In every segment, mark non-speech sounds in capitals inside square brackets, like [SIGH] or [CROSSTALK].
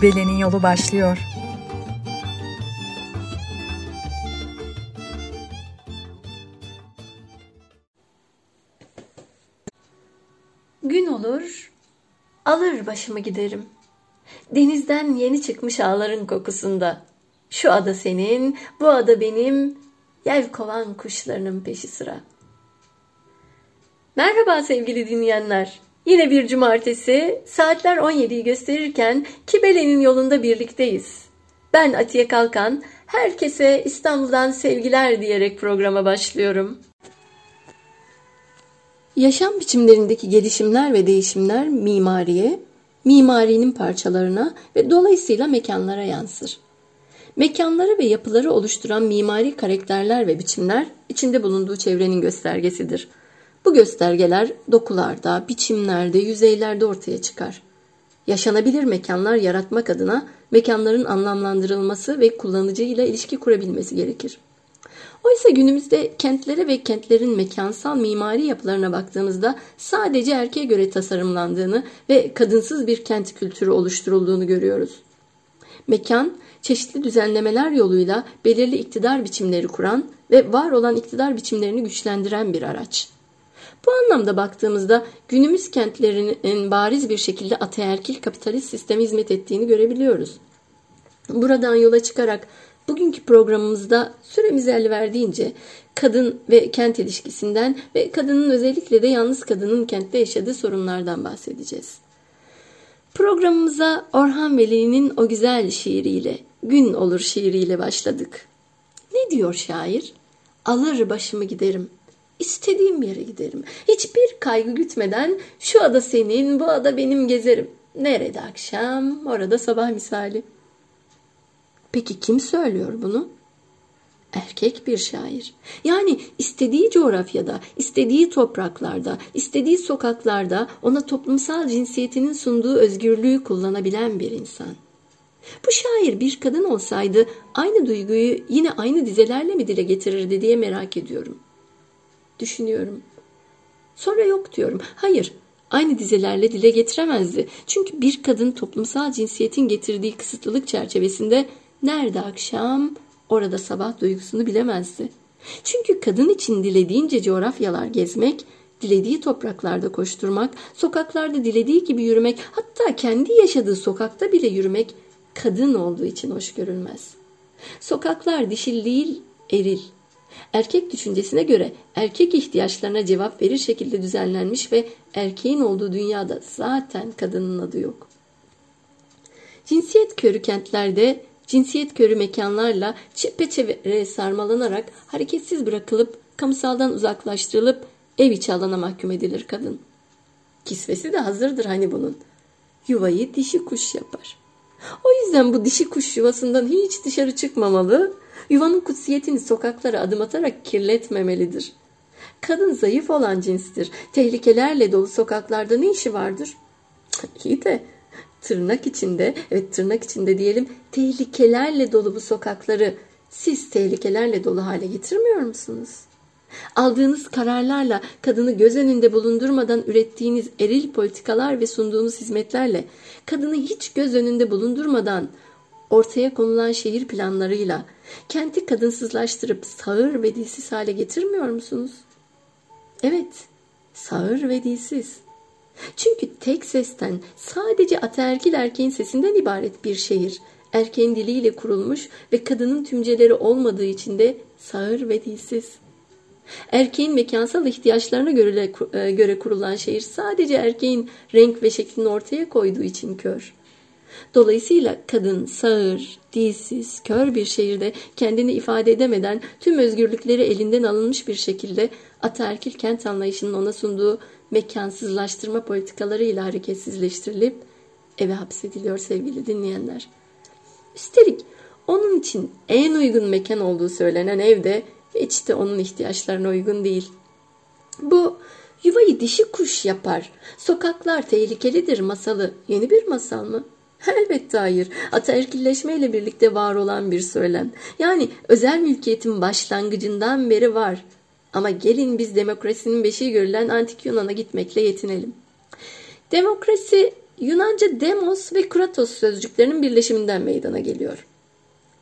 Kibele'nin yolu başlıyor. Gün olur, alır başımı giderim. Denizden yeni çıkmış ağların kokusunda. Şu ada senin, bu ada benim, yel kovan kuşlarının peşi sıra. Merhaba sevgili dinleyenler. Yine bir cumartesi, saatler 17'yi gösterirken Kibele'nin yolunda birlikteyiz. Ben Atiye Kalkan, herkese İstanbul'dan sevgiler diyerek programa başlıyorum. Yaşam biçimlerindeki gelişimler ve değişimler mimariye, mimarinin parçalarına ve dolayısıyla mekanlara yansır. Mekanları ve yapıları oluşturan mimari karakterler ve biçimler içinde bulunduğu çevrenin göstergesidir. Bu göstergeler dokularda, biçimlerde, yüzeylerde ortaya çıkar. Yaşanabilir mekanlar yaratmak adına mekanların anlamlandırılması ve kullanıcıyla ilişki kurabilmesi gerekir. Oysa günümüzde kentlere ve kentlerin mekansal mimari yapılarına baktığımızda sadece erkeğe göre tasarımlandığını ve kadınsız bir kent kültürü oluşturulduğunu görüyoruz. Mekan, çeşitli düzenlemeler yoluyla belirli iktidar biçimleri kuran ve var olan iktidar biçimlerini güçlendiren bir araç. Bu anlamda baktığımızda günümüz kentlerinin bariz bir şekilde ataerkil kapitalist sisteme hizmet ettiğini görebiliyoruz. Buradan yola çıkarak bugünkü programımızda süremiz el verdiğince kadın ve kent ilişkisinden ve kadının özellikle de yalnız kadının kentte yaşadığı sorunlardan bahsedeceğiz. Programımıza Orhan Veli'nin o güzel şiiriyle, Gün olur şiiriyle başladık. Ne diyor şair? Alır başımı giderim. İstediğim yere giderim. Hiçbir kaygı gütmeden şu ada senin, bu ada benim gezerim. Nerede akşam, orada sabah misali. Peki kim söylüyor bunu? Erkek bir şair. Yani istediği coğrafyada, istediği topraklarda, istediği sokaklarda ona toplumsal cinsiyetinin sunduğu özgürlüğü kullanabilen bir insan. Bu şair bir kadın olsaydı aynı duyguyu yine aynı dizelerle mi dile getirirdi diye merak ediyorum. Düşünüyorum. Sonra yok diyorum. Hayır, aynı dizelerle dile getiremezdi. Çünkü bir kadın toplumsal cinsiyetin getirdiği kısıtlılık çerçevesinde nerede akşam, orada sabah duygusunu bilemezdi. Çünkü kadın için dilediğince coğrafyalar gezmek, dilediği topraklarda koşturmak, sokaklarda dilediği gibi yürümek, hatta kendi yaşadığı sokakta bile yürümek kadın olduğu için hoş görülmez. Sokaklar dişil değil, eril. Erkek düşüncesine göre erkek ihtiyaçlarına cevap verir şekilde düzenlenmiş ve erkeğin olduğu dünyada zaten kadının adı yok. Cinsiyet körü kentlerde cinsiyet körü mekanlarla çepeçevre sarmalanarak hareketsiz bırakılıp kamusaldan uzaklaştırılıp ev içi alana mahkum edilir kadın. Kisvesi de hazırdır hani bunun. Yuvayı dişi kuş yapar. O yüzden bu dişi kuş yuvasından hiç dışarı çıkmamalı, yuvanın kutsiyetini sokaklara adım atarak kirletmemelidir. Kadın zayıf olan cinstir. Tehlikelerle dolu sokaklarda ne işi vardır? İyi de tırnak içinde, evet tırnak içinde diyelim, tehlikelerle dolu bu sokakları siz tehlikelerle dolu hale getirmiyor musunuz? Aldığınız kararlarla kadını göz önünde bulundurmadan ürettiğiniz eril politikalar ve sunduğunuz hizmetlerle kadını hiç göz önünde bulundurmadan ortaya konulan şehir planlarıyla kenti kadınsızlaştırıp sağır ve dilsiz hale getirmiyor musunuz? Evet, sağır ve dilsiz. Çünkü tek sesten sadece ataerkil erkeğin sesinden ibaret bir şehir, erkeğin diliyle kurulmuş ve kadının tümceleri olmadığı için de sağır ve dilsiz. Erkeğin mekansal ihtiyaçlarına göre, e, göre kurulan şehir sadece erkeğin renk ve şeklini ortaya koyduğu için kör. Dolayısıyla kadın sağır, dilsiz, kör bir şehirde kendini ifade edemeden tüm özgürlükleri elinden alınmış bir şekilde ataerkil kent anlayışının ona sunduğu mekansızlaştırma politikalarıyla hareketsizleştirilip eve hapsediliyor sevgili dinleyenler. Üstelik onun için en uygun mekan olduğu söylenen evde hiç de onun ihtiyaçlarına uygun değil. Bu yuvayı dişi kuş yapar. Sokaklar tehlikelidir masalı. Yeni bir masal mı? Elbette hayır. Ataerkilleşmeyle birlikte var olan bir söylem. Yani özel mülkiyetin başlangıcından beri var. Ama gelin biz demokrasinin beşiği görülen antik Yunan'a gitmekle yetinelim. Demokrasi Yunanca demos ve kratos sözcüklerinin birleşiminden meydana geliyor.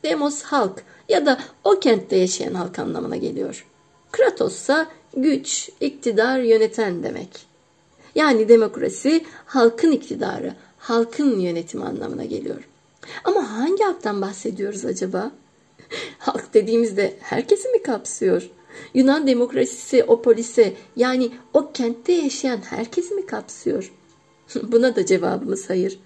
Demos halk ya da o kentte yaşayan halk anlamına geliyor. Kratos ise güç, iktidar, yöneten demek. Yani demokrasi halkın iktidarı, halkın yönetimi anlamına geliyor. Ama hangi halktan bahsediyoruz acaba? [LAUGHS] Halk dediğimizde herkesi mi kapsıyor? Yunan demokrasisi o polise yani o kentte yaşayan herkesi mi kapsıyor? [LAUGHS] Buna da cevabımız hayır.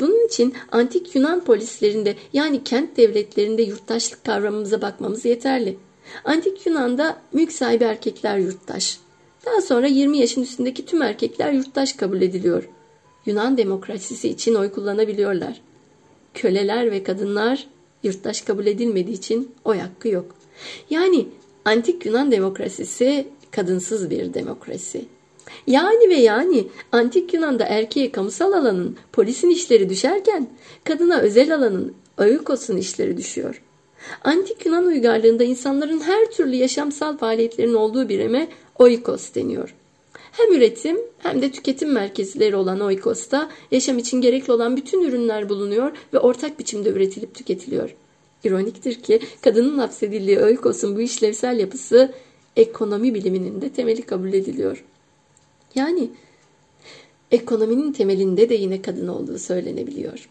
Bunun için antik Yunan polislerinde yani kent devletlerinde yurttaşlık kavramımıza bakmamız yeterli. Antik Yunan'da mülk sahibi erkekler yurttaş. Daha sonra 20 yaşın üstündeki tüm erkekler yurttaş kabul ediliyor. Yunan demokrasisi için oy kullanabiliyorlar. Köleler ve kadınlar yurttaş kabul edilmediği için oy hakkı yok. Yani antik Yunan demokrasisi kadınsız bir demokrasi. Yani ve yani antik Yunan'da erkeğe kamusal alanın, polisin işleri düşerken kadına özel alanın, oikos'un işleri düşüyor. Antik Yunan uygarlığında insanların her türlü yaşamsal faaliyetlerin olduğu birime oikos deniyor. Hem üretim hem de tüketim merkezleri olan oikos'ta yaşam için gerekli olan bütün ürünler bulunuyor ve ortak biçimde üretilip tüketiliyor. İroniktir ki kadının hapsedildiği oikos'un bu işlevsel yapısı ekonomi biliminin de temeli kabul ediliyor. Yani ekonominin temelinde de yine kadın olduğu söylenebiliyor.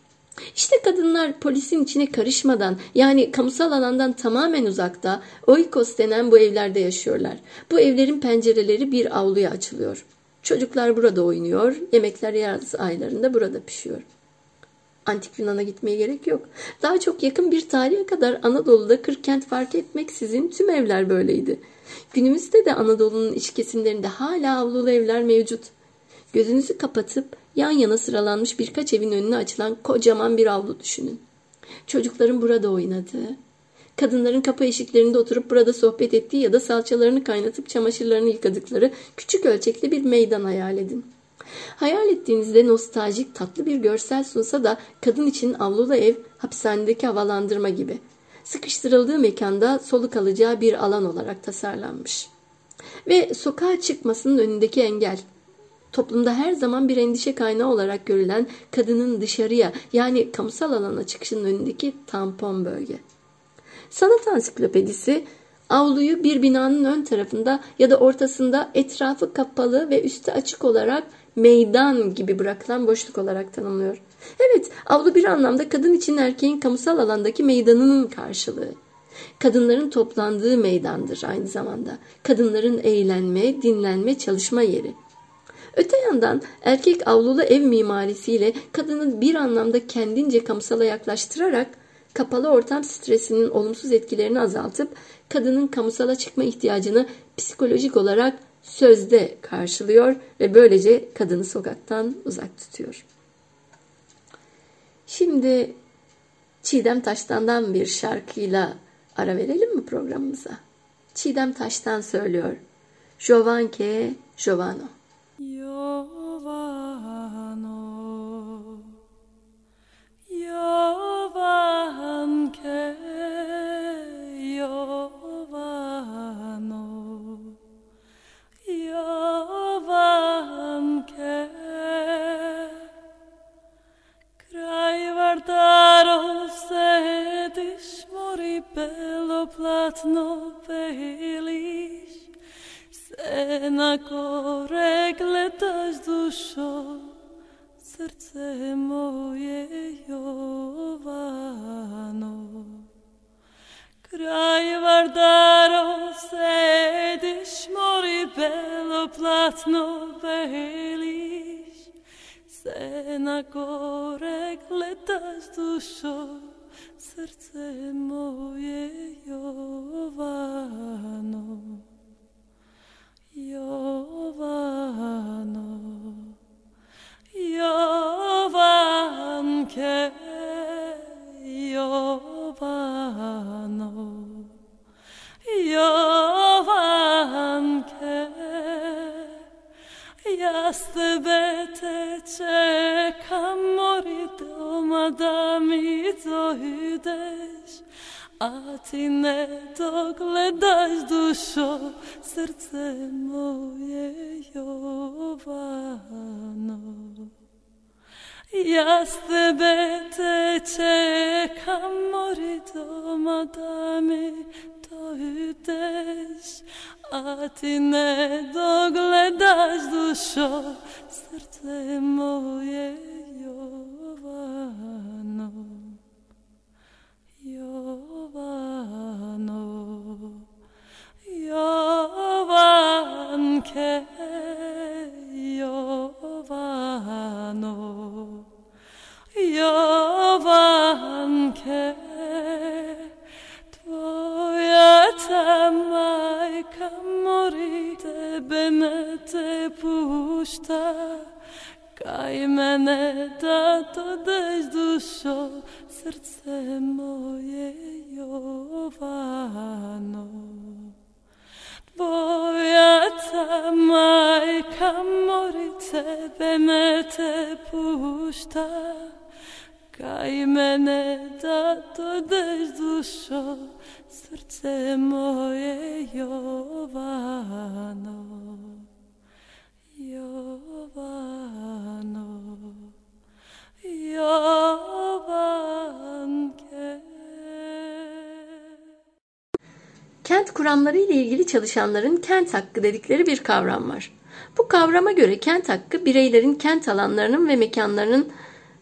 İşte kadınlar polisin içine karışmadan yani kamusal alandan tamamen uzakta oikos denen bu evlerde yaşıyorlar. Bu evlerin pencereleri bir avluya açılıyor. Çocuklar burada oynuyor, yemekler yaz aylarında burada pişiyor. Antik Yunan'a gitmeye gerek yok. Daha çok yakın bir tarihe kadar Anadolu'da kırk kent fark etmeksizin tüm evler böyleydi. Günümüzde de Anadolu'nun iç kesimlerinde hala avlulu evler mevcut. Gözünüzü kapatıp yan yana sıralanmış birkaç evin önüne açılan kocaman bir avlu düşünün. Çocukların burada oynadığı, kadınların kapı eşiklerinde oturup burada sohbet ettiği ya da salçalarını kaynatıp çamaşırlarını yıkadıkları küçük ölçekli bir meydan hayal edin. Hayal ettiğinizde nostaljik tatlı bir görsel sunsa da kadın için avlulu ev hapishanedeki havalandırma gibi. Sıkıştırıldığı mekanda soluk alacağı bir alan olarak tasarlanmış. Ve sokağa çıkmasının önündeki engel. Toplumda her zaman bir endişe kaynağı olarak görülen kadının dışarıya yani kamusal alana çıkışının önündeki tampon bölge. Sanat ansiklopedisi avluyu bir binanın ön tarafında ya da ortasında etrafı kapalı ve üstü açık olarak meydan gibi bırakılan boşluk olarak tanımlıyor. Evet, avlu bir anlamda kadın için erkeğin kamusal alandaki meydanının karşılığı. Kadınların toplandığı meydandır aynı zamanda. Kadınların eğlenme, dinlenme, çalışma yeri. Öte yandan erkek avlulu ev mimarisiyle kadını bir anlamda kendince kamusala yaklaştırarak kapalı ortam stresinin olumsuz etkilerini azaltıp kadının kamusala çıkma ihtiyacını psikolojik olarak sözde karşılıyor ve böylece kadını sokaktan uzak tutuyor. Şimdi Çiğdem Taştan'dan bir şarkıyla ara verelim mi programımıza? Çiğdem Taştan söylüyor. Giovanke Giovano. Platno peliš, se na kore gledaš dušo, srce moje Jovano. Kraj Vardaro sediš, mori belo platno peliš, se na kore gledaš dušo, srdce moje Jovano, Jovano, 여와 함께 여와노 여와 함께 bete čekam mori domada mi to A ti ne dogledaš dušo, srce moje Jovano. Yastebete čekam mori doma da mi dojdeš A ti ne dogledaš dušo srce moje Jovano Jovano Jovanke. Jovano Jovanke Tvoja majka mori Tebe ne te pušta Kaj mene da dodeš dušo Srce moje Jovano Tvoja majka morice, Tebe me te pušta Kaj mene da dodeš dušo, srce moje Jovano, Jovano, Jovanke. Kent kuramları ile ilgili çalışanların kent hakkı dedikleri bir kavram var. Bu kavrama göre kent hakkı bireylerin kent alanlarının ve mekanlarının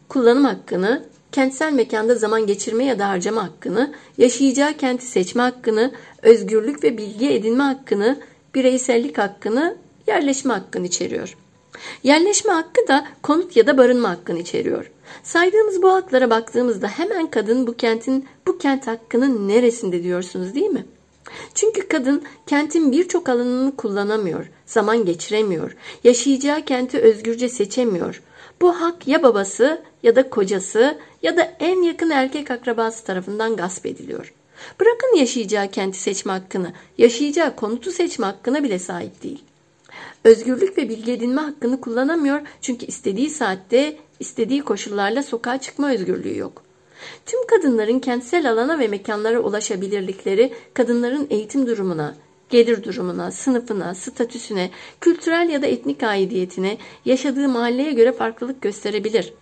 kullanım hakkını, kentsel mekanda zaman geçirme ya da harcama hakkını, yaşayacağı kenti seçme hakkını, özgürlük ve bilgi edinme hakkını, bireysellik hakkını, yerleşme hakkını içeriyor. Yerleşme hakkı da konut ya da barınma hakkını içeriyor. Saydığımız bu haklara baktığımızda hemen kadın bu kentin bu kent hakkının neresinde diyorsunuz değil mi? Çünkü kadın kentin birçok alanını kullanamıyor, zaman geçiremiyor, yaşayacağı kenti özgürce seçemiyor. Bu hak ya babası ya da kocası ya da en yakın erkek akrabası tarafından gasp ediliyor. Bırakın yaşayacağı kenti seçme hakkını, yaşayacağı konutu seçme hakkına bile sahip değil. Özgürlük ve bilgi edinme hakkını kullanamıyor çünkü istediği saatte, istediği koşullarla sokağa çıkma özgürlüğü yok. Tüm kadınların kentsel alana ve mekanlara ulaşabilirlikleri kadınların eğitim durumuna, gelir durumuna, sınıfına, statüsüne, kültürel ya da etnik aidiyetine, yaşadığı mahalleye göre farklılık gösterebilir.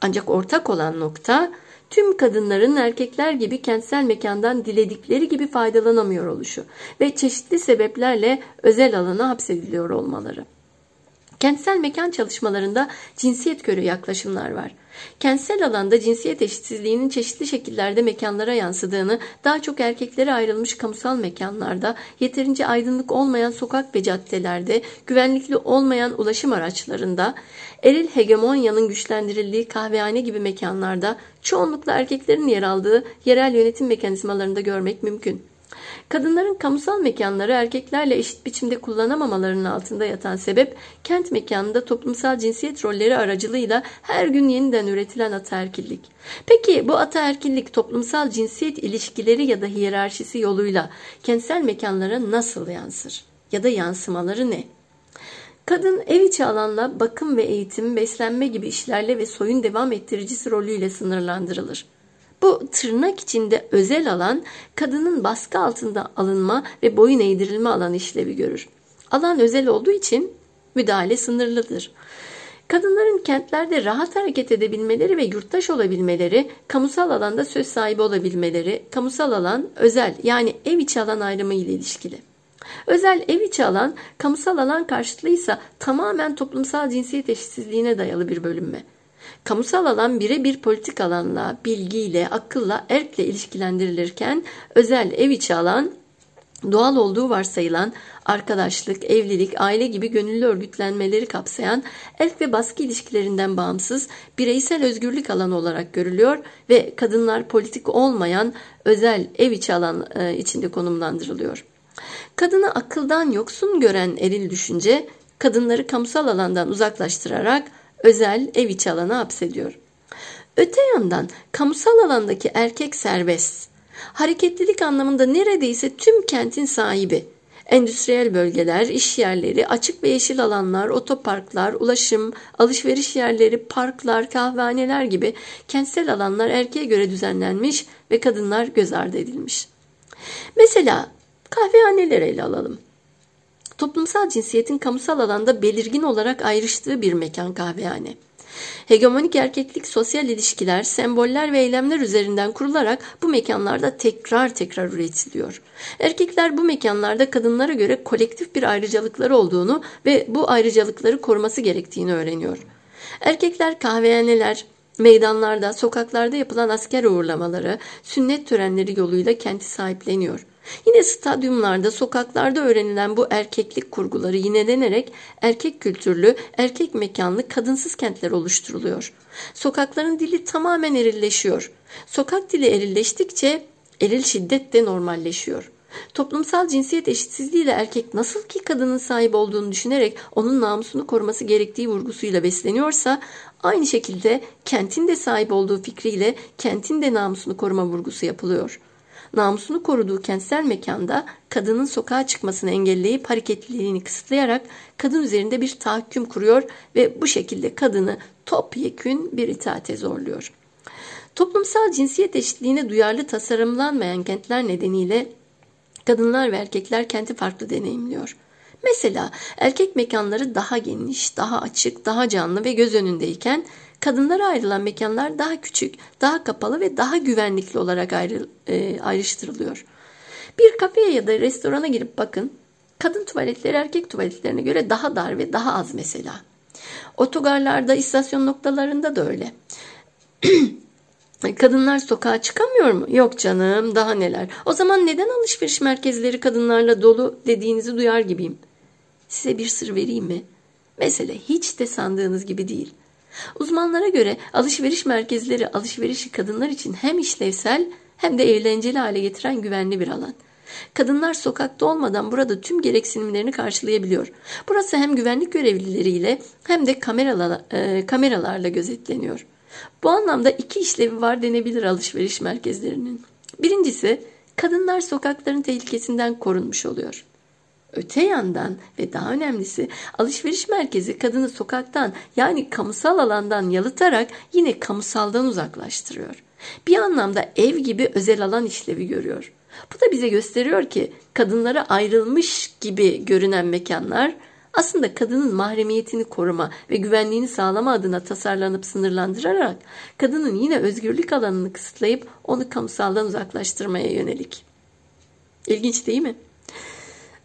Ancak ortak olan nokta tüm kadınların erkekler gibi kentsel mekandan diledikleri gibi faydalanamıyor oluşu ve çeşitli sebeplerle özel alana hapsediliyor olmaları. Kentsel mekan çalışmalarında cinsiyet körü yaklaşımlar var. Kentsel alanda cinsiyet eşitsizliğinin çeşitli şekillerde mekanlara yansıdığını, daha çok erkeklere ayrılmış kamusal mekanlarda, yeterince aydınlık olmayan sokak ve caddelerde, güvenlikli olmayan ulaşım araçlarında, eril hegemonyanın güçlendirildiği kahvehane gibi mekanlarda, çoğunlukla erkeklerin yer aldığı yerel yönetim mekanizmalarında görmek mümkün. Kadınların kamusal mekanları erkeklerle eşit biçimde kullanamamalarının altında yatan sebep kent mekanında toplumsal cinsiyet rolleri aracılığıyla her gün yeniden üretilen ataerkillik. Peki bu ataerkillik toplumsal cinsiyet ilişkileri ya da hiyerarşisi yoluyla kentsel mekanlara nasıl yansır? Ya da yansımaları ne? Kadın ev içi alanla bakım ve eğitim, beslenme gibi işlerle ve soyun devam ettiricisi rolüyle sınırlandırılır. Bu tırnak içinde özel alan kadının baskı altında alınma ve boyun eğdirilme alanı işlevi görür. Alan özel olduğu için müdahale sınırlıdır. Kadınların kentlerde rahat hareket edebilmeleri ve yurttaş olabilmeleri, kamusal alanda söz sahibi olabilmeleri, kamusal alan özel yani ev içi alan ayrımı ile ilişkili. Özel ev içi alan, kamusal alan karşıtlığıysa tamamen toplumsal cinsiyet eşitsizliğine dayalı bir bölünme. Kamusal alan birebir politik alanla, bilgiyle, akılla, erkle ilişkilendirilirken özel ev içi alan doğal olduğu varsayılan arkadaşlık, evlilik, aile gibi gönüllü örgütlenmeleri kapsayan erk ve baskı ilişkilerinden bağımsız bireysel özgürlük alanı olarak görülüyor ve kadınlar politik olmayan özel ev içi alan e, içinde konumlandırılıyor. Kadını akıldan yoksun gören eril düşünce kadınları kamusal alandan uzaklaştırarak özel ev içi alana hapsediyor. Öte yandan kamusal alandaki erkek serbest. Hareketlilik anlamında neredeyse tüm kentin sahibi. Endüstriyel bölgeler, iş yerleri, açık ve yeşil alanlar, otoparklar, ulaşım, alışveriş yerleri, parklar, kahvehaneler gibi kentsel alanlar erkeğe göre düzenlenmiş ve kadınlar göz ardı edilmiş. Mesela kahvehaneleri ele alalım. Toplumsal cinsiyetin kamusal alanda belirgin olarak ayrıştığı bir mekan kahvehane. Hegemonik erkeklik sosyal ilişkiler, semboller ve eylemler üzerinden kurularak bu mekanlarda tekrar tekrar üretiliyor. Erkekler bu mekanlarda kadınlara göre kolektif bir ayrıcalıkları olduğunu ve bu ayrıcalıkları koruması gerektiğini öğreniyor. Erkekler kahvehaneler, meydanlarda, sokaklarda yapılan asker uğurlamaları, sünnet törenleri yoluyla kenti sahipleniyor. Yine stadyumlarda, sokaklarda öğrenilen bu erkeklik kurguları yinedenerek erkek kültürlü, erkek mekanlı, kadınsız kentler oluşturuluyor. Sokakların dili tamamen erilleşiyor. Sokak dili erilleştikçe eril şiddet de normalleşiyor. Toplumsal cinsiyet eşitsizliğiyle erkek nasıl ki kadının sahip olduğunu düşünerek onun namusunu koruması gerektiği vurgusuyla besleniyorsa aynı şekilde kentin de sahip olduğu fikriyle kentin de namusunu koruma vurgusu yapılıyor.'' Namusunu koruduğu kentsel mekanda kadının sokağa çıkmasını engelleyip hareketliliğini kısıtlayarak kadın üzerinde bir tahakküm kuruyor ve bu şekilde kadını topyekün bir itaate zorluyor. Toplumsal cinsiyet eşitliğine duyarlı tasarımlanmayan kentler nedeniyle kadınlar ve erkekler kenti farklı deneyimliyor. Mesela erkek mekanları daha geniş, daha açık, daha canlı ve göz önündeyken kadınlara ayrılan mekanlar daha küçük, daha kapalı ve daha güvenlikli olarak ayrı, e, ayrıştırılıyor. Bir kafeye ya da restorana girip bakın. Kadın tuvaletleri erkek tuvaletlerine göre daha dar ve daha az mesela. Otogarlarda, istasyon noktalarında da öyle. [CLEARS THROAT] Kadınlar sokağa çıkamıyor mu? Yok canım, daha neler. O zaman neden alışveriş merkezleri kadınlarla dolu dediğinizi duyar gibiyim. Size bir sır vereyim mi? Mesele hiç de sandığınız gibi değil. Uzmanlara göre alışveriş merkezleri alışverişi kadınlar için hem işlevsel hem de eğlenceli hale getiren güvenli bir alan. Kadınlar sokakta olmadan burada tüm gereksinimlerini karşılayabiliyor. Burası hem güvenlik görevlileriyle hem de kameralar, e, kameralarla gözetleniyor. Bu anlamda iki işlevi var denebilir alışveriş merkezlerinin. Birincisi kadınlar sokakların tehlikesinden korunmuş oluyor. Öte yandan ve daha önemlisi alışveriş merkezi kadını sokaktan yani kamusal alandan yalıtarak yine kamusaldan uzaklaştırıyor. Bir anlamda ev gibi özel alan işlevi görüyor. Bu da bize gösteriyor ki kadınlara ayrılmış gibi görünen mekanlar aslında kadının mahremiyetini koruma ve güvenliğini sağlama adına tasarlanıp sınırlandırarak kadının yine özgürlük alanını kısıtlayıp onu kamusaldan uzaklaştırmaya yönelik. İlginç değil mi?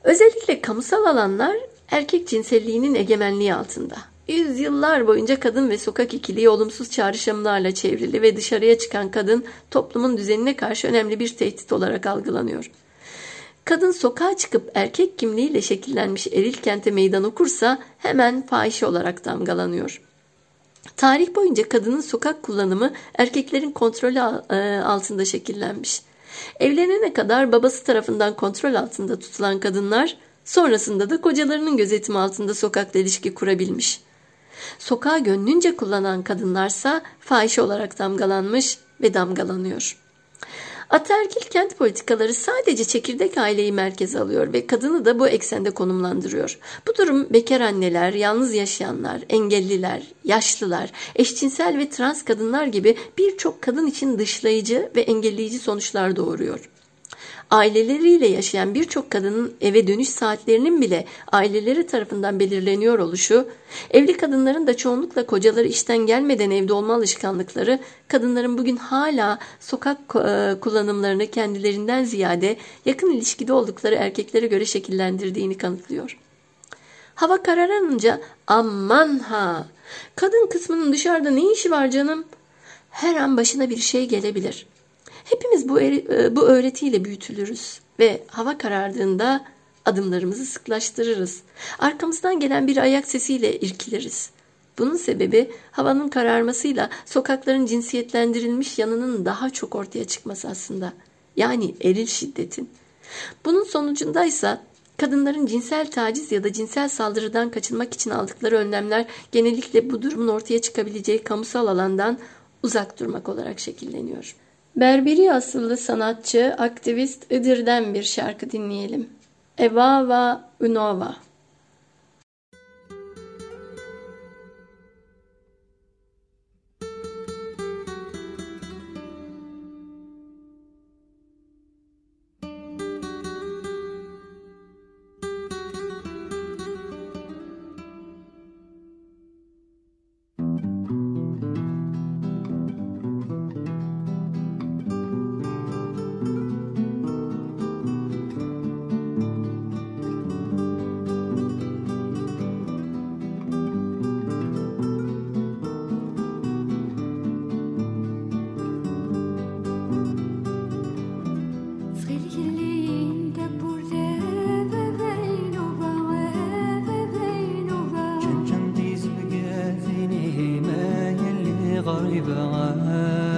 Özellikle kamusal alanlar erkek cinselliğinin egemenliği altında. Yüzyıllar boyunca kadın ve sokak ikiliği olumsuz çağrışımlarla çevrili ve dışarıya çıkan kadın toplumun düzenine karşı önemli bir tehdit olarak algılanıyor. Kadın sokağa çıkıp erkek kimliğiyle şekillenmiş eril kente meydan okursa hemen fahişe olarak damgalanıyor. Tarih boyunca kadının sokak kullanımı erkeklerin kontrolü e, altında şekillenmiş. Evlenene kadar babası tarafından kontrol altında tutulan kadınlar sonrasında da kocalarının gözetimi altında sokakla ilişki kurabilmiş. Sokağı gönlünce kullanan kadınlarsa fahiş olarak damgalanmış ve damgalanıyor. Ataerkil kent politikaları sadece çekirdek aileyi merkeze alıyor ve kadını da bu eksende konumlandırıyor. Bu durum bekar anneler, yalnız yaşayanlar, engelliler, yaşlılar, eşcinsel ve trans kadınlar gibi birçok kadın için dışlayıcı ve engelleyici sonuçlar doğuruyor aileleriyle yaşayan birçok kadının eve dönüş saatlerinin bile aileleri tarafından belirleniyor oluşu, evli kadınların da çoğunlukla kocaları işten gelmeden evde olma alışkanlıkları, kadınların bugün hala sokak e, kullanımlarını kendilerinden ziyade yakın ilişkide oldukları erkeklere göre şekillendirdiğini kanıtlıyor. Hava kararınca aman ha kadın kısmının dışarıda ne işi var canım? Her an başına bir şey gelebilir. Hepimiz bu, e, bu öğretiyle büyütülürüz ve hava karardığında adımlarımızı sıklaştırırız. Arkamızdan gelen bir ayak sesiyle irkiliriz. Bunun sebebi havanın kararmasıyla sokakların cinsiyetlendirilmiş yanının daha çok ortaya çıkması aslında. Yani eril şiddetin. Bunun sonucundaysa kadınların cinsel taciz ya da cinsel saldırıdan kaçınmak için aldıkları önlemler genellikle bu durumun ortaya çıkabileceği kamusal alandan uzak durmak olarak şekilleniyor. Berberi asıllı sanatçı, aktivist Iğdır'dan bir şarkı dinleyelim. Evava Unova الإبعاد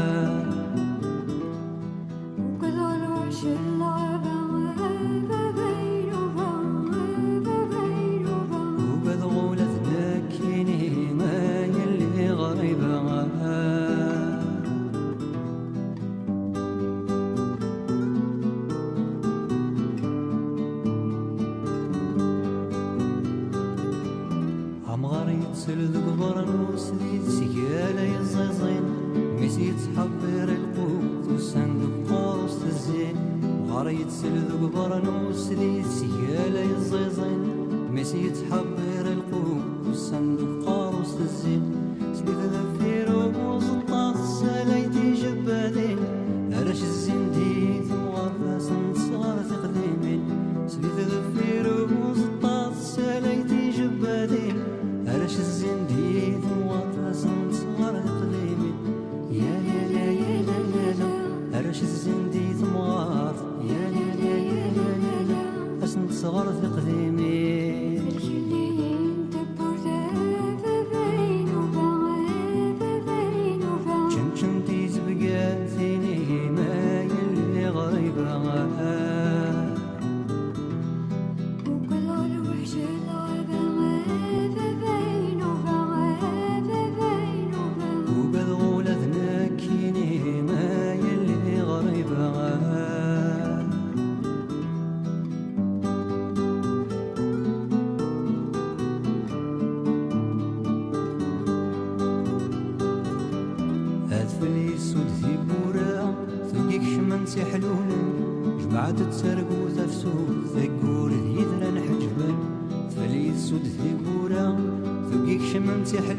Eril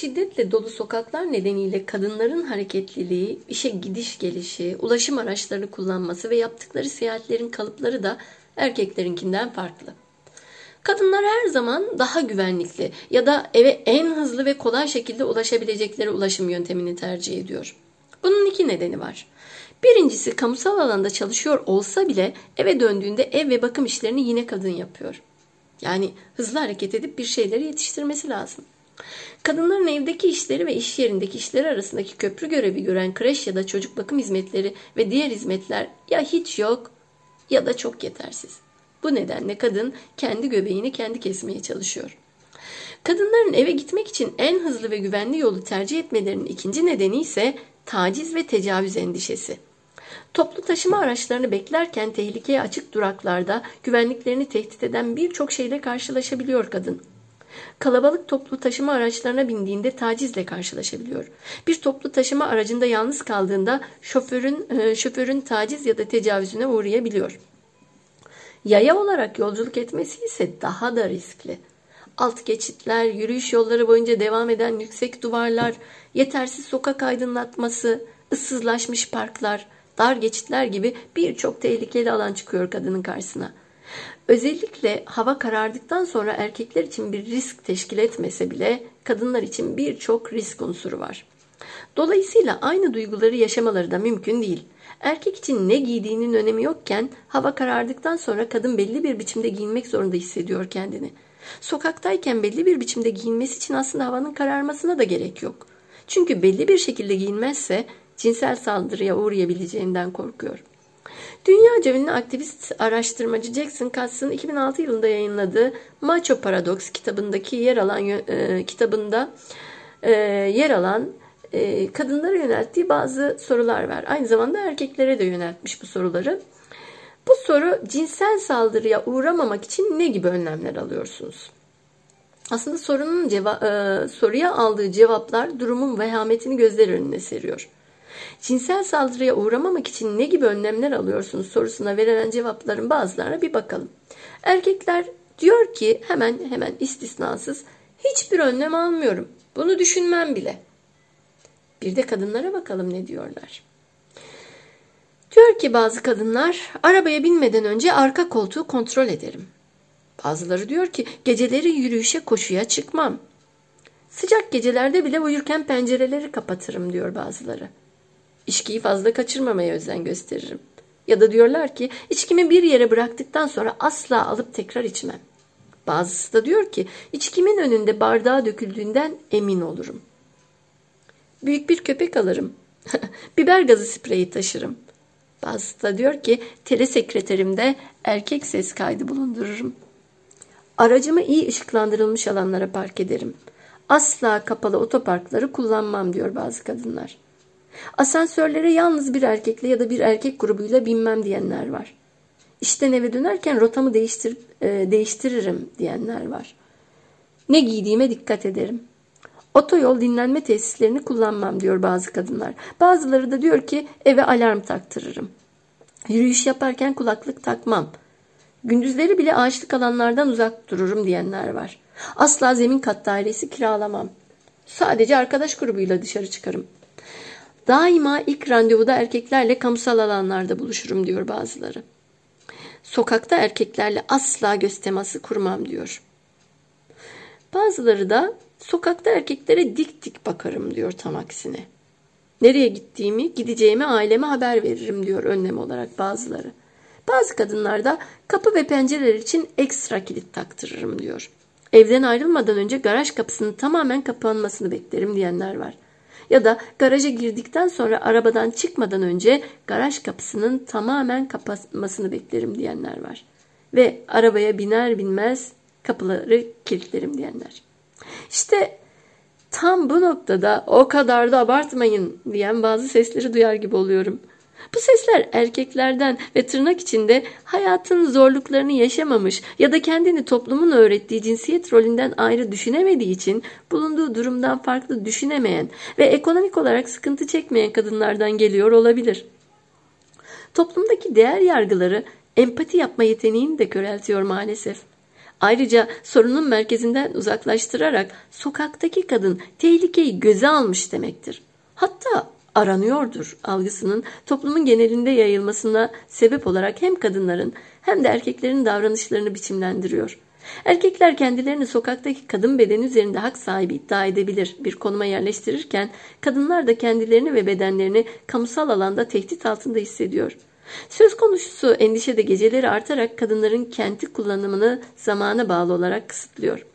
şiddetle dolu sokaklar nedeniyle kadınların hareketliliği, işe gidiş gelişi, ulaşım araçlarını kullanması ve yaptıkları seyahatlerin kalıpları da erkeklerinkinden farklı. Kadınlar her zaman daha güvenlikli ya da eve en hızlı ve kolay şekilde ulaşabilecekleri ulaşım yöntemini tercih ediyor. Bunun iki nedeni var. Birincisi kamusal alanda çalışıyor olsa bile eve döndüğünde ev ve bakım işlerini yine kadın yapıyor. Yani hızlı hareket edip bir şeyleri yetiştirmesi lazım. Kadınların evdeki işleri ve iş yerindeki işleri arasındaki köprü görevi gören kreş ya da çocuk bakım hizmetleri ve diğer hizmetler ya hiç yok ya da çok yetersiz. Bu nedenle kadın kendi göbeğini kendi kesmeye çalışıyor. Kadınların eve gitmek için en hızlı ve güvenli yolu tercih etmelerinin ikinci nedeni ise taciz ve tecavüz endişesi. Toplu taşıma araçlarını beklerken tehlikeye açık duraklarda güvenliklerini tehdit eden birçok şeyle karşılaşabiliyor kadın. Kalabalık toplu taşıma araçlarına bindiğinde tacizle karşılaşabiliyor. Bir toplu taşıma aracında yalnız kaldığında şoförün e, şoförün taciz ya da tecavüzüne uğrayabiliyor. Yaya olarak yolculuk etmesi ise daha da riskli. Alt geçitler, yürüyüş yolları boyunca devam eden yüksek duvarlar, yetersiz sokak aydınlatması, ıssızlaşmış parklar, dar geçitler gibi birçok tehlikeli alan çıkıyor kadının karşısına. Özellikle hava karardıktan sonra erkekler için bir risk teşkil etmese bile kadınlar için birçok risk unsuru var. Dolayısıyla aynı duyguları yaşamaları da mümkün değil. Erkek için ne giydiğinin önemi yokken hava karardıktan sonra kadın belli bir biçimde giyinmek zorunda hissediyor kendini. Sokaktayken belli bir biçimde giyinmesi için aslında havanın kararmasına da gerek yok. Çünkü belli bir şekilde giyinmezse cinsel saldırıya uğrayabileceğinden korkuyor. Dünyaca ünlü aktivist araştırmacı Jackson Katz'ın 2006 yılında yayınladığı Macho Paradox kitabındaki yer alan e, kitabında e, yer alan e, kadınlara yönelttiği bazı sorular var. Aynı zamanda erkeklere de yöneltmiş bu soruları. Bu soru cinsel saldırıya uğramamak için ne gibi önlemler alıyorsunuz? Aslında sorunun ceva- e, soruya aldığı cevaplar durumun vehametini gözler önüne seriyor. Cinsel saldırıya uğramamak için ne gibi önlemler alıyorsunuz sorusuna verilen cevapların bazılarına bir bakalım. Erkekler diyor ki hemen hemen istisnasız hiçbir önlem almıyorum. Bunu düşünmem bile. Bir de kadınlara bakalım ne diyorlar. Diyor ki bazı kadınlar arabaya binmeden önce arka koltuğu kontrol ederim. Bazıları diyor ki geceleri yürüyüşe koşuya çıkmam. Sıcak gecelerde bile uyurken pencereleri kapatırım diyor bazıları. İçkiyi fazla kaçırmamaya özen gösteririm. Ya da diyorlar ki içkimi bir yere bıraktıktan sonra asla alıp tekrar içmem. Bazısı da diyor ki içkimin önünde bardağa döküldüğünden emin olurum. Büyük bir köpek alırım. [LAUGHS] Biber gazı spreyi taşırım. Bazısı da diyor ki telesekreterimde erkek ses kaydı bulundururum. Aracımı iyi ışıklandırılmış alanlara park ederim. Asla kapalı otoparkları kullanmam diyor bazı kadınlar. Asansörlere yalnız bir erkekle ya da bir erkek grubuyla binmem diyenler var. İşten eve dönerken rotamı değiştir, e, değiştiririm diyenler var. Ne giydiğime dikkat ederim. Otoyol dinlenme tesislerini kullanmam diyor bazı kadınlar. Bazıları da diyor ki eve alarm taktırırım. Yürüyüş yaparken kulaklık takmam. Gündüzleri bile ağaçlık alanlardan uzak dururum diyenler var. Asla zemin kat dairesi kiralamam. Sadece arkadaş grubuyla dışarı çıkarım. Daima ilk randevuda erkeklerle kamusal alanlarda buluşurum diyor bazıları. Sokakta erkeklerle asla göz teması kurmam diyor. Bazıları da sokakta erkeklere dik dik bakarım diyor tam aksine. Nereye gittiğimi, gideceğimi aileme haber veririm diyor önlem olarak bazıları. Bazı kadınlar da kapı ve pencereler için ekstra kilit taktırırım diyor. Evden ayrılmadan önce garaj kapısının tamamen kapanmasını beklerim diyenler var. Ya da garaja girdikten sonra arabadan çıkmadan önce garaj kapısının tamamen kapanmasını beklerim diyenler var. Ve arabaya biner binmez kapıları kilitlerim diyenler. İşte tam bu noktada o kadar da abartmayın diyen bazı sesleri duyar gibi oluyorum. Bu sesler erkeklerden ve tırnak içinde hayatın zorluklarını yaşamamış ya da kendini toplumun öğrettiği cinsiyet rolünden ayrı düşünemediği için bulunduğu durumdan farklı düşünemeyen ve ekonomik olarak sıkıntı çekmeyen kadınlardan geliyor olabilir. Toplumdaki değer yargıları empati yapma yeteneğini de köreltiyor maalesef. Ayrıca sorunun merkezinden uzaklaştırarak sokaktaki kadın tehlikeyi göze almış demektir. Hatta aranıyordur algısının toplumun genelinde yayılmasına sebep olarak hem kadınların hem de erkeklerin davranışlarını biçimlendiriyor. Erkekler kendilerini sokaktaki kadın bedeni üzerinde hak sahibi iddia edebilir bir konuma yerleştirirken kadınlar da kendilerini ve bedenlerini kamusal alanda tehdit altında hissediyor. Söz konusu endişe de geceleri artarak kadınların kenti kullanımını zamana bağlı olarak kısıtlıyor.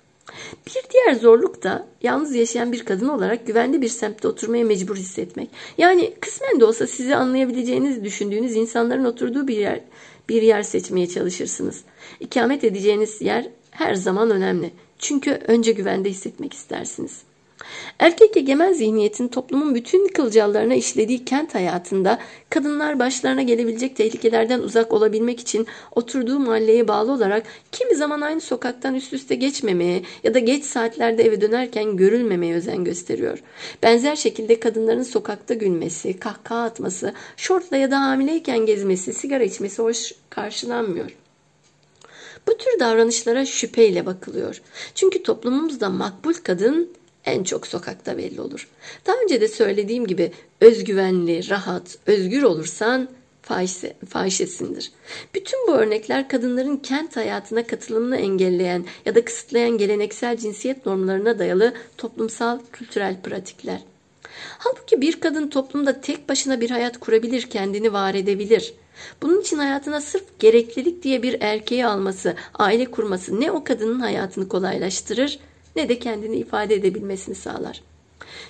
Bir diğer zorluk da yalnız yaşayan bir kadın olarak güvenli bir semtte oturmaya mecbur hissetmek. Yani kısmen de olsa sizi anlayabileceğiniz düşündüğünüz insanların oturduğu bir yer bir yer seçmeye çalışırsınız. İkamet edeceğiniz yer her zaman önemli. Çünkü önce güvende hissetmek istersiniz. Erkek egemen zihniyetin toplumun bütün kılcallarına işlediği kent hayatında kadınlar başlarına gelebilecek tehlikelerden uzak olabilmek için oturduğu mahalleye bağlı olarak kimi zaman aynı sokaktan üst üste geçmemeye ya da geç saatlerde eve dönerken görülmemeye özen gösteriyor. Benzer şekilde kadınların sokakta gülmesi, kahkaha atması, şortla ya da hamileyken gezmesi, sigara içmesi hoş karşılanmıyor. Bu tür davranışlara şüpheyle bakılıyor. Çünkü toplumumuzda makbul kadın en çok sokakta belli olur. Daha önce de söylediğim gibi özgüvenli, rahat, özgür olursan fahişe, fahişesindir. Bütün bu örnekler kadınların kent hayatına katılımını engelleyen ya da kısıtlayan geleneksel cinsiyet normlarına dayalı toplumsal kültürel pratikler. Halbuki bir kadın toplumda tek başına bir hayat kurabilir, kendini var edebilir. Bunun için hayatına sırf gereklilik diye bir erkeği alması, aile kurması ne o kadının hayatını kolaylaştırır ne de kendini ifade edebilmesini sağlar.''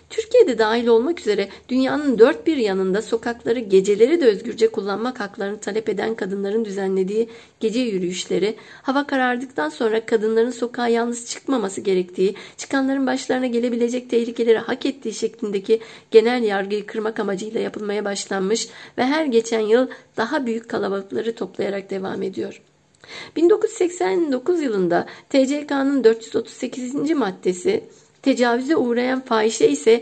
Türkiye'de dahil olmak üzere dünyanın dört bir yanında sokakları geceleri de özgürce kullanmak haklarını talep eden kadınların düzenlediği gece yürüyüşleri, hava karardıktan sonra kadınların sokağa yalnız çıkmaması gerektiği, çıkanların başlarına gelebilecek tehlikeleri hak ettiği şeklindeki genel yargıyı kırmak amacıyla yapılmaya başlanmış ve her geçen yıl daha büyük kalabalıkları toplayarak devam ediyor. 1989 yılında TCK'nın 438. maddesi Tecavüze uğrayan fahişe ise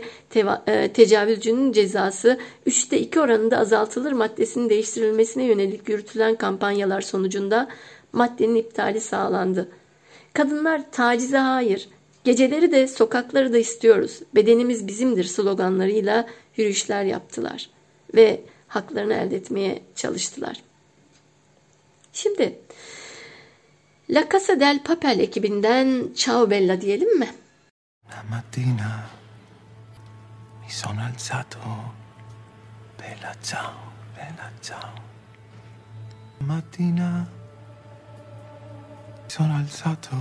e, tecavüzcünün cezası 3'te 2 oranında azaltılır maddesinin değiştirilmesine yönelik yürütülen kampanyalar sonucunda maddenin iptali sağlandı. Kadınlar tacize hayır, geceleri de sokakları da istiyoruz, bedenimiz bizimdir sloganlarıyla yürüyüşler yaptılar ve haklarını elde etmeye çalıştılar. Şimdi La Casa del Papel ekibinden Ciao Bella diyelim mi? Una mattina mi sono alzato, bella ciao, bella ciao. Una mattina mi sono alzato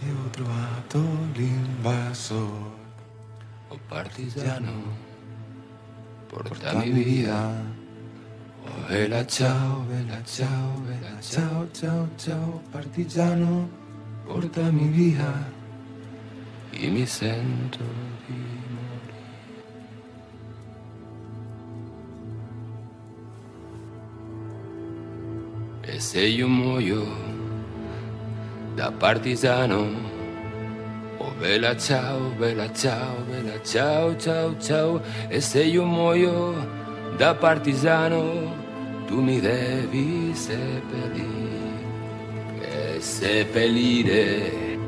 e ho trovato l'invasor. Oh partigiano, porta mi via. Oh bella ciao, bella ciao, bella ciao, ciao, ciao, partigiano portami via e mi sento di morire. E se io da partigiano, oh bella ciao, bella ciao, bella ciao, ciao, ciao, e se io muoio da partigiano, tu mi devi seppellire seppellire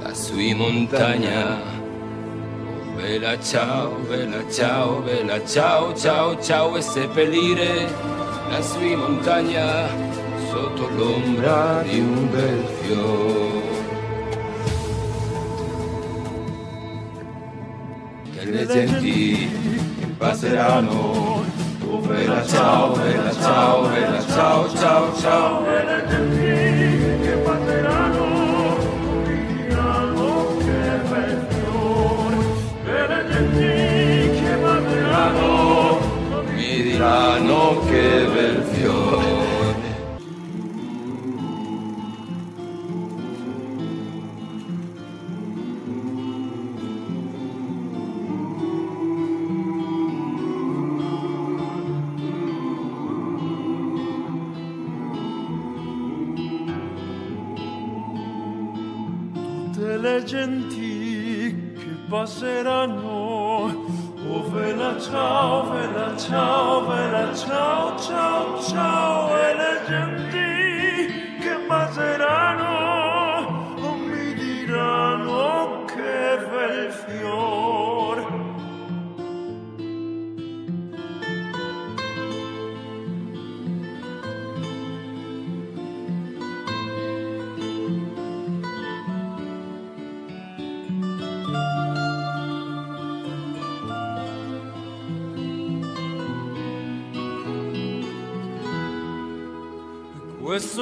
lassù in montagna. Oh, bella ciao, bella ciao, bella ciao, ciao, ciao e seppellire lassù in montagna sotto l'ombra di un bel fiore. E le genti passeranno Bella ciao, bella ciao, bella ciao, ciao, ciao. Le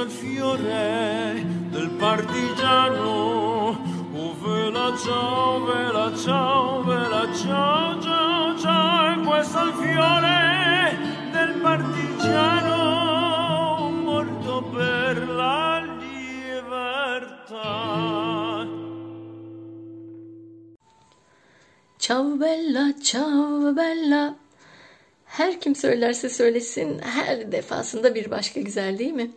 İl fiore del partigiano. Oh, vela ciao, vela ciao, vela ciao, ciao, ciao. E questo è il fiore del partigiano. Ciao bella, ciao bella. Her kim söylerse söylesin her defasında bir başka güzel değil mi?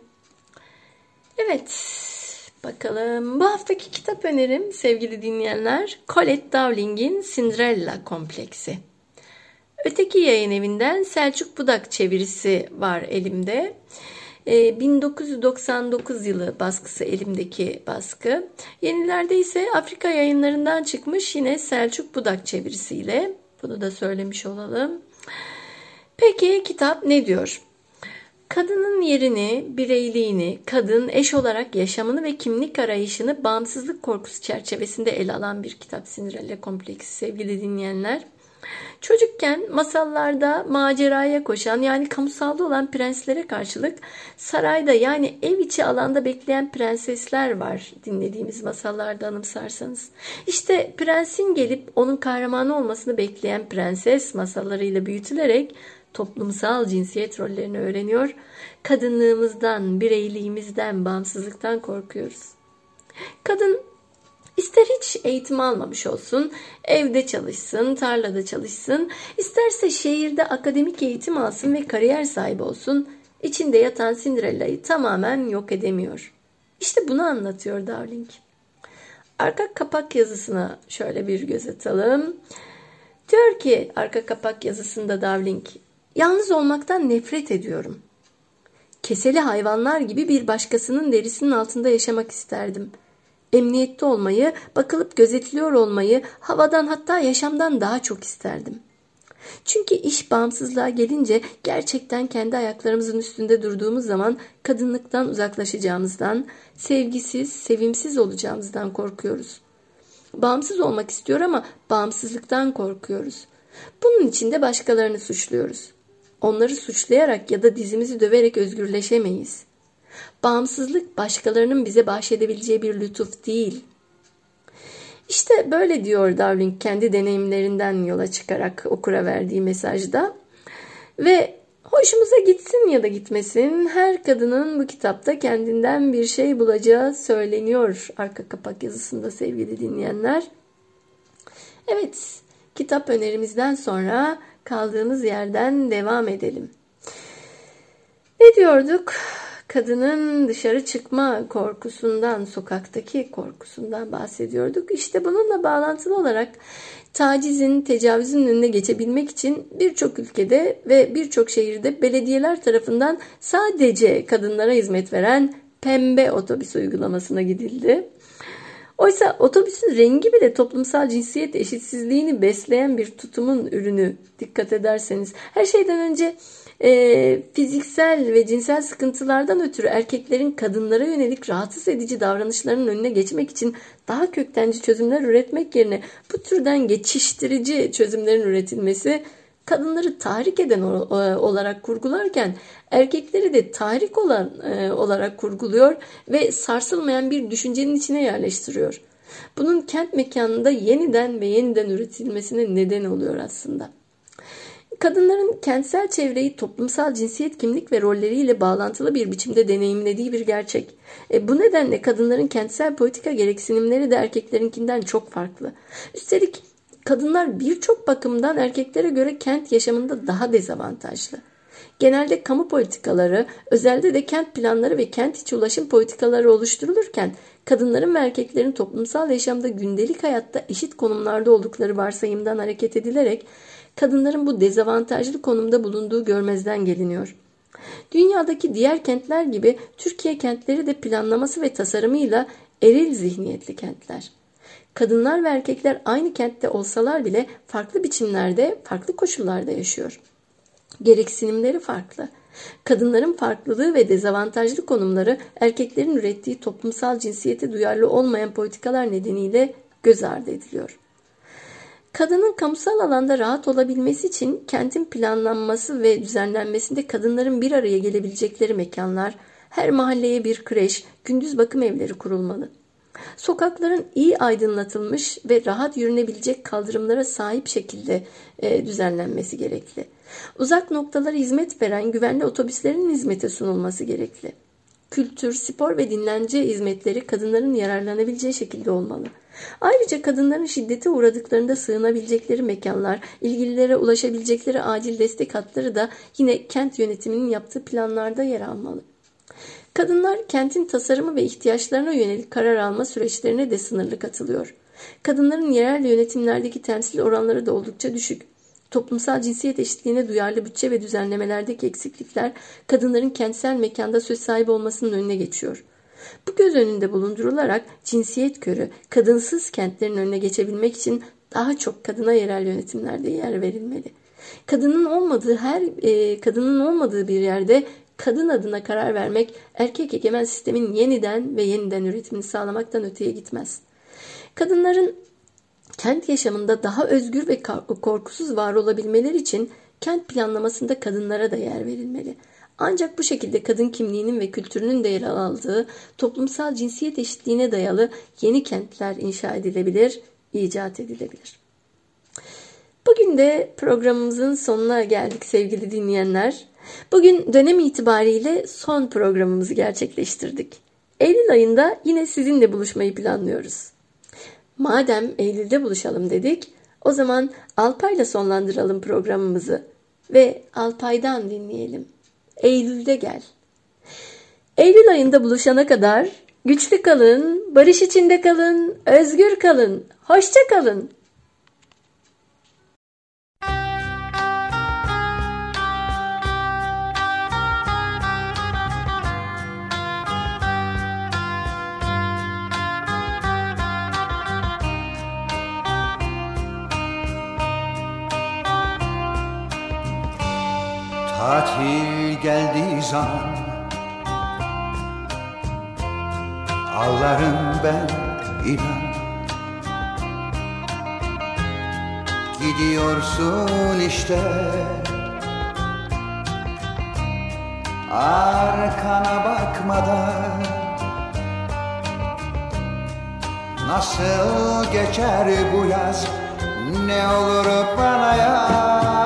Evet, bakalım. Bu haftaki kitap önerim sevgili dinleyenler Colette Dowling'in Cinderella Kompleksi. Öteki yayın evinden Selçuk Budak çevirisi var elimde. 1999 yılı baskısı elimdeki baskı. Yenilerde ise Afrika yayınlarından çıkmış yine Selçuk Budak çevirisiyle. Bunu da söylemiş olalım. Peki kitap ne diyor? Kadının yerini, bireyliğini, kadın eş olarak yaşamını ve kimlik arayışını bağımsızlık korkusu çerçevesinde ele alan bir kitap Cinderella Kompleksi sevgili dinleyenler. Çocukken masallarda maceraya koşan yani kamusalda olan prenslere karşılık sarayda yani ev içi alanda bekleyen prensesler var dinlediğimiz masallarda anımsarsanız. İşte prensin gelip onun kahramanı olmasını bekleyen prenses masallarıyla büyütülerek toplumsal cinsiyet rollerini öğreniyor. Kadınlığımızdan, bireyliğimizden, bağımsızlıktan korkuyoruz. Kadın ister hiç eğitim almamış olsun, evde çalışsın, tarlada çalışsın, isterse şehirde akademik eğitim alsın ve kariyer sahibi olsun, içinde yatan Cinderella'yı tamamen yok edemiyor. İşte bunu anlatıyor Darling. Arka kapak yazısına şöyle bir göz atalım. Diyor ki arka kapak yazısında Darling, Yalnız olmaktan nefret ediyorum. Keseli hayvanlar gibi bir başkasının derisinin altında yaşamak isterdim. Emniyette olmayı, bakılıp gözetiliyor olmayı, havadan hatta yaşamdan daha çok isterdim. Çünkü iş bağımsızlığa gelince gerçekten kendi ayaklarımızın üstünde durduğumuz zaman kadınlıktan uzaklaşacağımızdan, sevgisiz, sevimsiz olacağımızdan korkuyoruz. Bağımsız olmak istiyor ama bağımsızlıktan korkuyoruz. Bunun için de başkalarını suçluyoruz. Onları suçlayarak ya da dizimizi döverek özgürleşemeyiz. Bağımsızlık başkalarının bize bahşedebileceği bir lütuf değil. İşte böyle diyor Darwin kendi deneyimlerinden yola çıkarak okura verdiği mesajda. Ve hoşumuza gitsin ya da gitmesin her kadının bu kitapta kendinden bir şey bulacağı söyleniyor arka kapak yazısında sevgili dinleyenler. Evet, kitap önerimizden sonra kaldığımız yerden devam edelim. Ne diyorduk? Kadının dışarı çıkma korkusundan, sokaktaki korkusundan bahsediyorduk. İşte bununla bağlantılı olarak tacizin, tecavüzün önüne geçebilmek için birçok ülkede ve birçok şehirde belediyeler tarafından sadece kadınlara hizmet veren pembe otobüs uygulamasına gidildi. Oysa otobüsün rengi bile toplumsal cinsiyet eşitsizliğini besleyen bir tutumun ürünü dikkat ederseniz. Her şeyden önce e, fiziksel ve cinsel sıkıntılardan ötürü erkeklerin kadınlara yönelik rahatsız edici davranışlarının önüne geçmek için daha köktenci çözümler üretmek yerine bu türden geçiştirici çözümlerin üretilmesi kadınları tahrik eden olarak kurgularken erkekleri de tahrik olan e, olarak kurguluyor ve sarsılmayan bir düşüncenin içine yerleştiriyor. Bunun kent mekanında yeniden ve yeniden üretilmesine neden oluyor aslında. Kadınların kentsel çevreyi toplumsal cinsiyet kimlik ve rolleriyle bağlantılı bir biçimde deneyimlediği bir gerçek. E, bu nedenle kadınların kentsel politika gereksinimleri de erkeklerinkinden çok farklı. Üstelik kadınlar birçok bakımdan erkeklere göre kent yaşamında daha dezavantajlı. Genelde kamu politikaları, özelde de kent planları ve kent içi ulaşım politikaları oluşturulurken kadınların ve erkeklerin toplumsal yaşamda gündelik hayatta eşit konumlarda oldukları varsayımdan hareket edilerek kadınların bu dezavantajlı konumda bulunduğu görmezden geliniyor. Dünyadaki diğer kentler gibi Türkiye kentleri de planlaması ve tasarımıyla eril zihniyetli kentler. Kadınlar ve erkekler aynı kentte olsalar bile farklı biçimlerde, farklı koşullarda yaşıyor. Gereksinimleri farklı. Kadınların farklılığı ve dezavantajlı konumları erkeklerin ürettiği toplumsal cinsiyete duyarlı olmayan politikalar nedeniyle göz ardı ediliyor. Kadının kamusal alanda rahat olabilmesi için kentin planlanması ve düzenlenmesinde kadınların bir araya gelebilecekleri mekanlar, her mahalleye bir kreş, gündüz bakım evleri kurulmalı. Sokakların iyi aydınlatılmış ve rahat yürünebilecek kaldırımlara sahip şekilde e, düzenlenmesi gerekli. Uzak noktalara hizmet veren güvenli otobüslerin hizmete sunulması gerekli. Kültür, spor ve dinlence hizmetleri kadınların yararlanabileceği şekilde olmalı. Ayrıca kadınların şiddete uğradıklarında sığınabilecekleri mekanlar, ilgililere ulaşabilecekleri acil destek hatları da yine kent yönetiminin yaptığı planlarda yer almalı. Kadınlar kentin tasarımı ve ihtiyaçlarına yönelik karar alma süreçlerine de sınırlı katılıyor. Kadınların yerel yönetimlerdeki temsil oranları da oldukça düşük. Toplumsal cinsiyet eşitliğine duyarlı bütçe ve düzenlemelerdeki eksiklikler kadınların kentsel mekanda söz sahibi olmasının önüne geçiyor. Bu göz önünde bulundurularak cinsiyet körü, kadınsız kentlerin önüne geçebilmek için daha çok kadına yerel yönetimlerde yer verilmeli. Kadının olmadığı her e, kadının olmadığı bir yerde kadın adına karar vermek erkek egemen sistemin yeniden ve yeniden üretimini sağlamaktan öteye gitmez. Kadınların kent yaşamında daha özgür ve korkusuz var olabilmeleri için kent planlamasında kadınlara da yer verilmeli. Ancak bu şekilde kadın kimliğinin ve kültürünün de yer aldığı toplumsal cinsiyet eşitliğine dayalı yeni kentler inşa edilebilir, icat edilebilir. Bugün de programımızın sonuna geldik sevgili dinleyenler. Bugün dönem itibariyle son programımızı gerçekleştirdik. Eylül ayında yine sizinle buluşmayı planlıyoruz. Madem Eylül'de buluşalım dedik, o zaman Alpay'la sonlandıralım programımızı ve Alpay'dan dinleyelim. Eylül'de gel. Eylül ayında buluşana kadar güçlü kalın, barış içinde kalın, özgür kalın, hoşça kalın. Tatil geldiği zaman Ağlarım ben inan. Gidiyorsun işte. Arkana bakmadan. Nasıl geçer bu yaz? Ne olur bana ya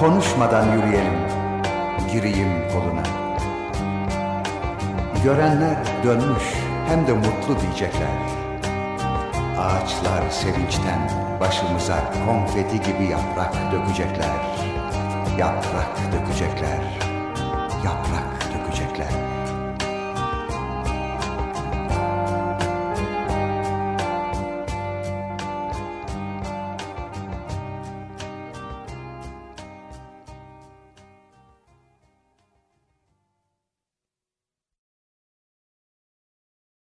Konuşmadan yürüyelim Gireyim koluna Görenler dönmüş hem de mutlu diyecekler. Ağaçlar sevinçten başımıza konfeti gibi yaprak dökecekler. Yaprak dökecekler.